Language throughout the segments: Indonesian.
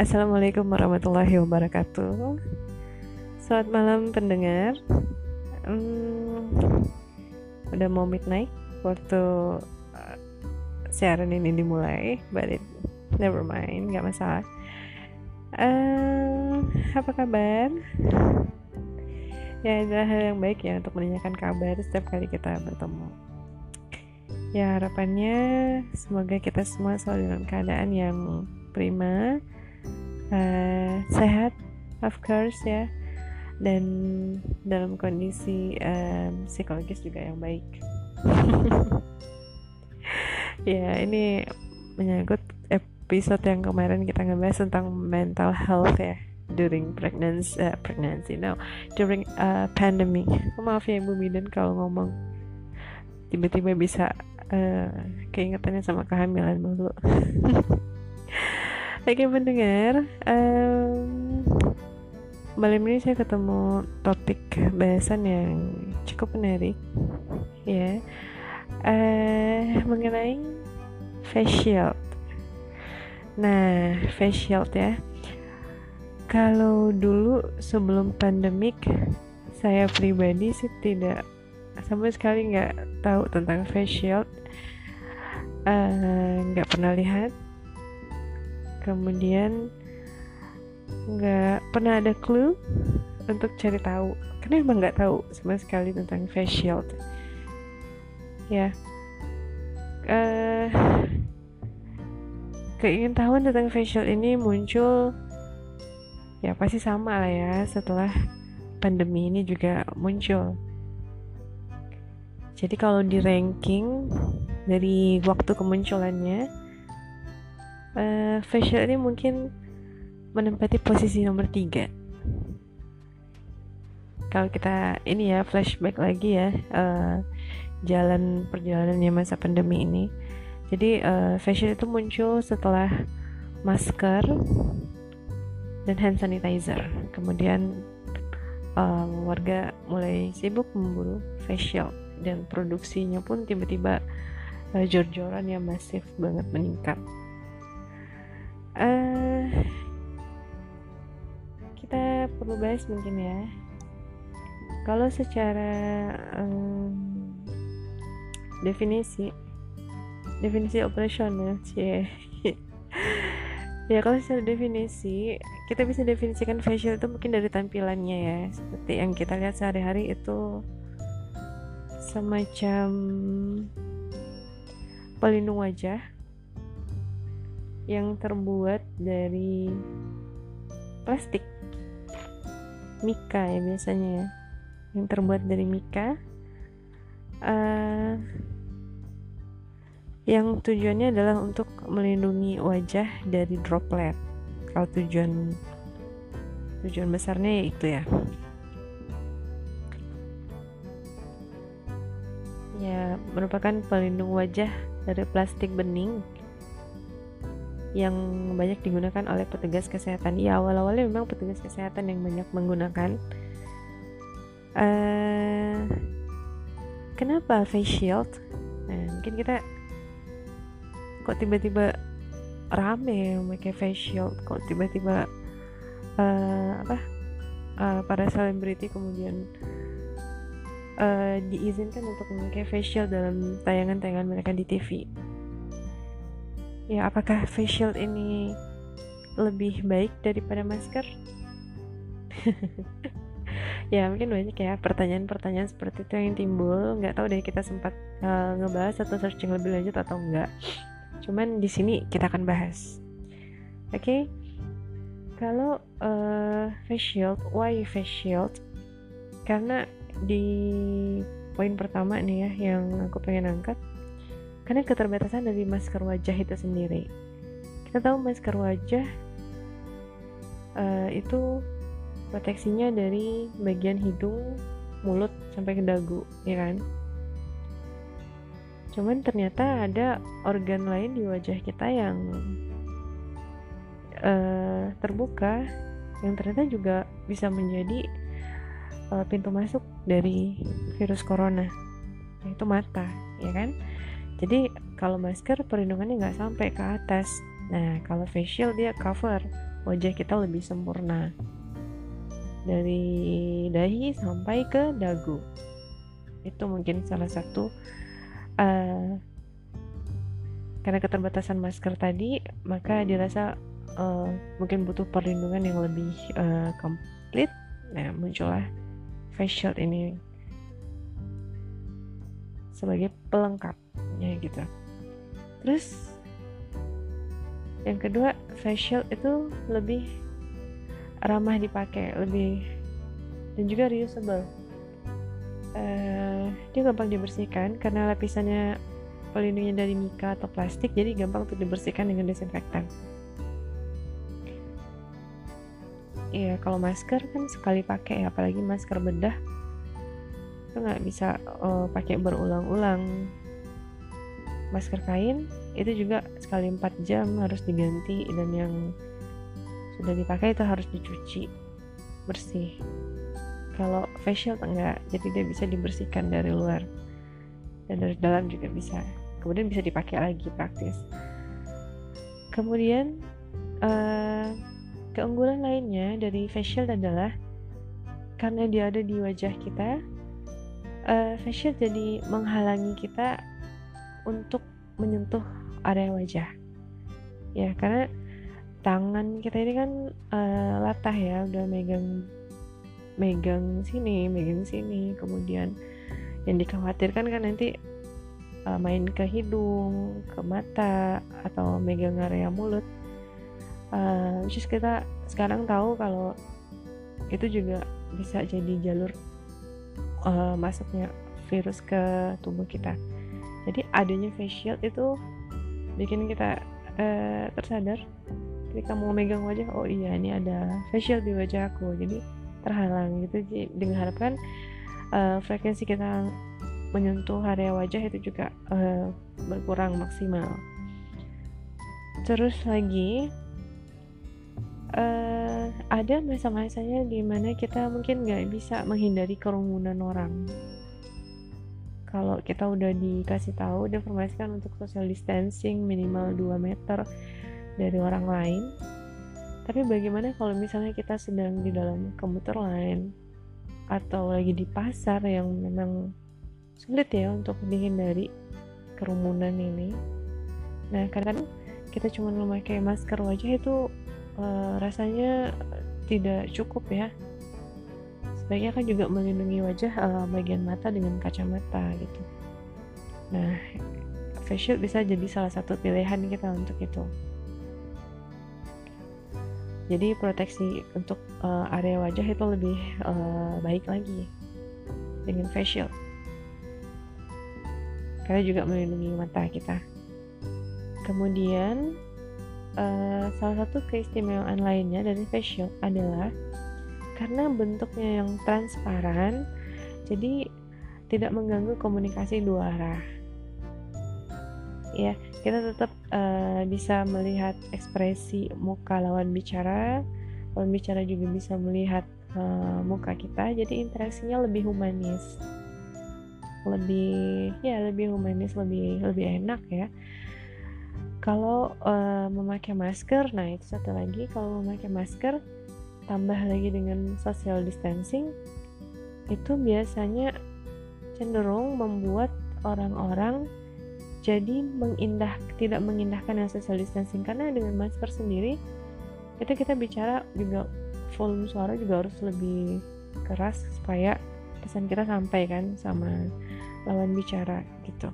Assalamualaikum warahmatullahi wabarakatuh. Selamat malam pendengar. Hmm, udah mau midnight waktu uh, siaran ini dimulai, but it, never mind, nggak masalah. Uh, apa kabar? Ya adalah hal yang baik ya untuk menanyakan kabar setiap kali kita bertemu. Ya harapannya semoga kita semua selalu dalam keadaan yang prima uh, sehat of course ya. Dan dalam kondisi um, psikologis juga yang baik. Ya ini menyangkut episode yang kemarin kita ngebahas tentang mental health ya. During pregnancy uh, pregnancy no. During uh, pandemic. Oh, maaf ya ibu Midan kalau ngomong. Tiba-tiba bisa uh, keingetannya sama kehamilan dulu Oke pendengar, um, malam ini saya ketemu topik bahasan yang cukup menarik, ya, uh, mengenai facial. Nah, facial ya. Kalau dulu sebelum pandemik, saya pribadi sih tidak sama sekali nggak tahu tentang facial, nggak uh, pernah lihat kemudian nggak pernah ada clue untuk cari tahu. Karena emang nggak tahu sama sekali tentang face shield. Ya. Uh, keingintahuan tentang face shield ini muncul ya pasti sama lah ya setelah pandemi ini juga muncul. Jadi kalau di ranking dari waktu kemunculannya uh, facial ini mungkin menempati posisi nomor tiga. Kalau kita ini ya flashback lagi ya uh, jalan perjalanannya masa pandemi ini. Jadi uh, facial itu muncul setelah masker dan hand sanitizer. Kemudian um, warga mulai sibuk memburu facial dan produksinya pun tiba-tiba uh, jor-joran yang masif banget meningkat uh, kita perlu bahas mungkin ya. Kalau secara um, definisi definisi operasional sih ya kalau secara definisi kita bisa definisikan facial itu mungkin dari tampilannya ya. Seperti yang kita lihat sehari-hari itu semacam pelindung wajah yang terbuat dari plastik. Mika ya biasanya ya. Yang terbuat dari mika. Uh, yang tujuannya adalah untuk melindungi wajah dari droplet. Kalau tujuan tujuan besarnya ya itu ya. Ya merupakan pelindung wajah dari plastik bening yang banyak digunakan oleh petugas kesehatan. Ya awal-awalnya memang petugas kesehatan yang banyak menggunakan. Uh, kenapa face shield? Nah, mungkin kita kok tiba-tiba rame pakai face shield, kok tiba-tiba uh, apa uh, para selebriti kemudian uh, diizinkan untuk memakai face shield dalam tayangan-tayangan mereka di TV ya apakah face shield ini lebih baik daripada masker? Ya mungkin banyak ya pertanyaan-pertanyaan seperti itu yang timbul. Nggak tahu deh kita sempat uh, ngebahas atau searching lebih lanjut atau enggak cuman di sini kita akan bahas. Oke? Okay? kalau uh, face shield why face shield? Karena di poin pertama nih ya yang aku pengen angkat karena keterbatasan dari masker wajah itu sendiri. Kita tahu masker wajah uh, itu proteksinya dari bagian hidung mulut sampai ke dagu ya kan? Cuman ternyata ada organ lain di wajah kita yang uh, terbuka yang ternyata juga bisa menjadi uh, pintu masuk dari virus corona yaitu mata ya kan jadi kalau masker perlindungannya nggak sampai ke atas. Nah kalau facial dia cover wajah kita lebih sempurna. Dari dahi sampai ke dagu. Itu mungkin salah satu uh, karena keterbatasan masker tadi maka dirasa uh, mungkin butuh perlindungan yang lebih uh, komplit. Nah muncullah face shield ini sebagai pelengkapnya gitu. Terus yang kedua face shield itu lebih ramah dipakai lebih dan juga reusable. Uh, dia gampang dibersihkan karena lapisannya pelindungnya dari mika atau plastik jadi gampang untuk dibersihkan dengan desinfektan. Iya, kalau masker kan sekali pakai ya, apalagi masker bedah itu nggak bisa uh, pakai berulang-ulang. Masker kain itu juga sekali 4 jam harus diganti dan yang sudah dipakai itu harus dicuci bersih. Kalau facial enggak, jadi dia bisa dibersihkan dari luar dan dari dalam juga bisa. Kemudian bisa dipakai lagi praktis. Kemudian uh, Keunggulan lainnya dari facial adalah karena dia ada di wajah kita, uh, facial jadi menghalangi kita untuk menyentuh area wajah. Ya, karena tangan kita ini kan uh, latah ya, udah megang megang sini, megang sini, kemudian yang dikhawatirkan kan nanti uh, main ke hidung, ke mata, atau megang area mulut. Uh, which is kita sekarang tahu kalau itu juga bisa jadi jalur uh, masuknya virus ke tubuh kita jadi adanya face shield itu bikin kita uh, tersadar. Ketika mau megang wajah oh iya ini ada face shield di wajah aku. Jadi terhalang gitu. Dengan harapan uh, frekuensi kita menyentuh area wajah itu juga uh, berkurang maksimal. Terus lagi uh, ada masa-masanya di mana kita mungkin nggak bisa menghindari kerumunan orang kalau kita udah dikasih tahu diinformasikan untuk social distancing minimal 2 meter dari orang lain. Tapi bagaimana kalau misalnya kita sedang di dalam komuter lain atau lagi di pasar yang memang sulit ya untuk dihindari kerumunan ini? Nah kadang kita cuma memakai masker wajah itu uh, rasanya tidak cukup ya sebaiknya kan juga melindungi wajah uh, bagian mata dengan kacamata gitu. Nah face shield bisa jadi salah satu pilihan kita untuk itu. Jadi proteksi untuk uh, area wajah itu lebih uh, baik lagi dengan face shield. Karena juga melindungi mata kita. Kemudian uh, salah satu keistimewaan lainnya dari face shield adalah karena bentuknya yang transparan jadi tidak mengganggu komunikasi dua arah. Ya kita tetap uh, bisa melihat ekspresi muka lawan bicara lawan bicara juga bisa melihat uh, muka kita jadi interaksinya lebih humanis. Lebih ya lebih humanis lebih lebih enak ya. Kalau uh, memakai masker nah itu satu lagi. Kalau memakai masker tambah lagi dengan social distancing itu biasanya cenderung membuat orang-orang jadi mengindah tidak mengindahkan yang social distancing. Karena dengan masker sendiri itu kita bicara juga volume suara juga harus lebih keras supaya pesan kita sampai kan sama lawan bicara gitu.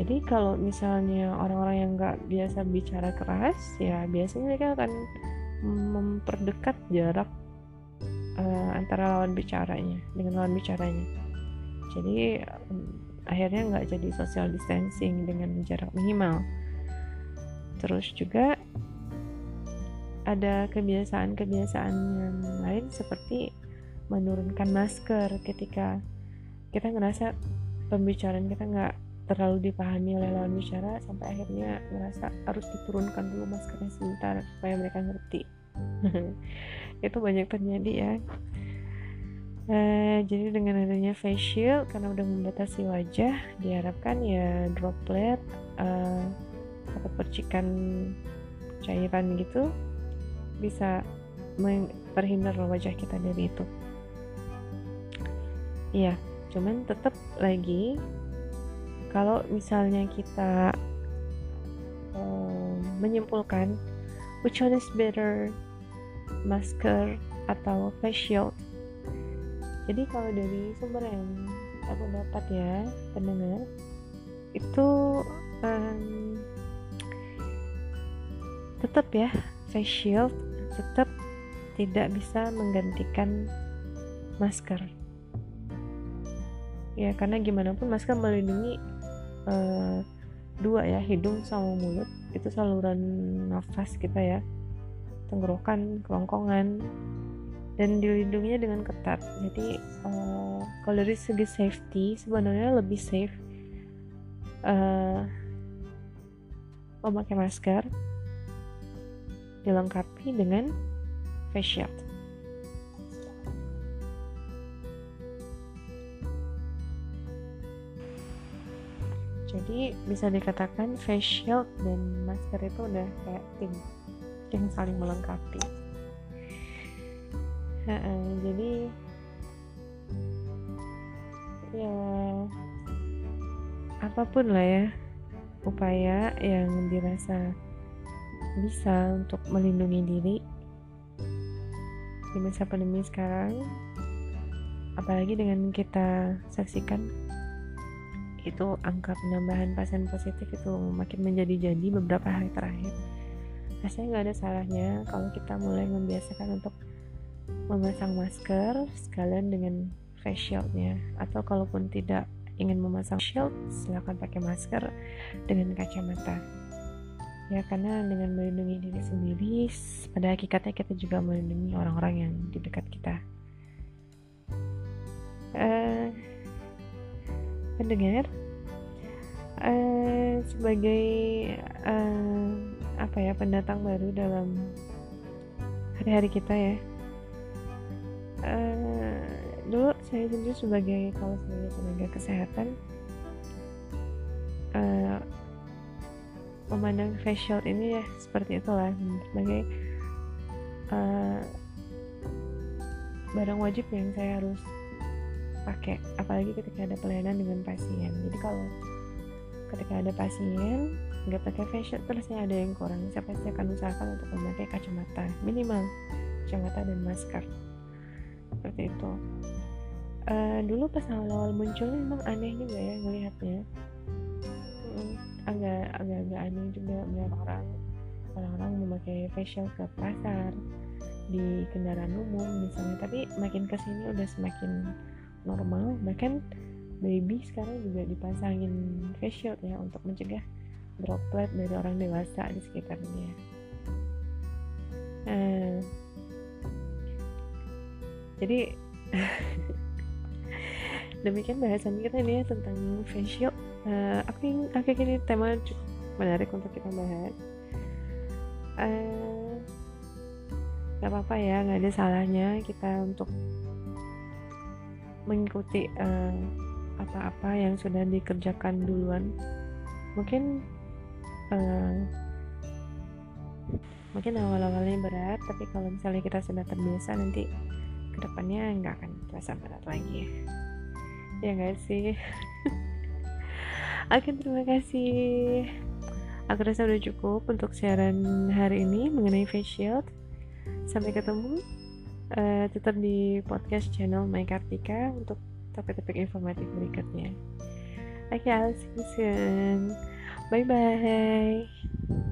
Jadi kalau misalnya orang-orang yang nggak biasa bicara keras ya biasanya mereka akan memperdekat jarak uh, antara lawan bicaranya dengan lawan bicaranya. Jadi um, akhirnya nggak jadi social distancing dengan jarak minimal. Terus juga ada kebiasaan-kebiasaan yang lain seperti menurunkan masker ketika kita ngerasa pembicaraan kita nggak terlalu dipahami oleh lawan bicara sampai akhirnya merasa harus diturunkan dulu maskernya sebentar supaya mereka ngerti. Itu banyak terjadi ya. Uh, jadi dengan adanya face shield karena udah membatasi wajah diharapkan ya droplet uh, atau percikan cairan gitu bisa terhindar wajah kita dari itu. Iya cuman tetap lagi kalau misalnya kita um, menyimpulkan which one is better masker atau face shield? Jadi kalau dari sumber yang aku dapat ya pendengar itu um, tetap ya face shield tetap tidak bisa menggantikan masker. Ya karena gimana pun masker melindungi uh, dua ya hidung sama mulut. Itu saluran nafas kita ya. Tenggorokan kerongkongan dan dilindunginya dengan ketat. Jadi uh, kalau dari segi safety sebenarnya lebih safe uh, memakai masker dilengkapi dengan face shield jadi bisa dikatakan face shield dan masker itu udah kayak tim yang saling melengkapi. Jadi ya apa pun lah ya upaya yang dirasa bisa untuk melindungi diri di masa pandemi sekarang apalagi dengan kita saksikan itu angka penambahan pasien positif itu makin menjadi-jadi beberapa hari terakhir. Rasanya nggak ada salahnya kalau kita mulai membiasakan untuk memasang masker sekalian dengan face shieldnya. Atau kalaupun tidak ingin memasang shield silahkan pakai masker dengan kacamata. Ya karena dengan melindungi diri sendiri pada hakikatnya kita juga melindungi orang-orang yang di dekat kita pendengar. Uh, sebagai uh, apa ya pendatang baru dalam hari-hari kita ya. Uh, dulu saya sendiri sebagai kalau sebagai tenaga kesehatan uh, memandang facial ini ya seperti itulah. Sebagai uh, barang wajib yang saya harus pakai apalagi ketika ada pelayanan dengan pasien. Jadi kalau ketika ada pasien nggak pakai facial terus ada yang kurang. Saya pasti akan usahakan untuk memakai kacamata minimal kacamata dan masker. Seperti itu. Uh, dulu pas awal-awal muncul memang aneh juga ya ngelihatnya. Hmm, agak agak agak aneh juga melihat orang orang-orang memakai facial ke pasar di kendaraan umum misalnya. Tapi makin ke sini udah semakin normal. Bahkan baby sekarang juga dipasangin facial ya untuk mencegah droplet dari orang dewasa di sekitarnya. Uh, jadi demikian bahasan kita ini ya tentang facial uh, aku aku ini tema cukup menarik untuk kita bahas. Uh, gak apa-apa ya nggak ada salahnya kita untuk mengikuti apa apa-apa yang sudah dikerjakan duluan. Mungkin uh, mungkin awal-awalnya berat tapi kalau misalnya kita sudah terbiasa nanti ke depannya nggak akan terasa berat lagi. Ya nggak sih? Oke terima kasih. Aku rasa udah cukup untuk siaran hari ini mengenai face shield. Sampai ketemu uh, tetap di podcast channel My Kartika untuk topik-topik informatif berikutnya. Oke okay, I'll see you soon. Bye bye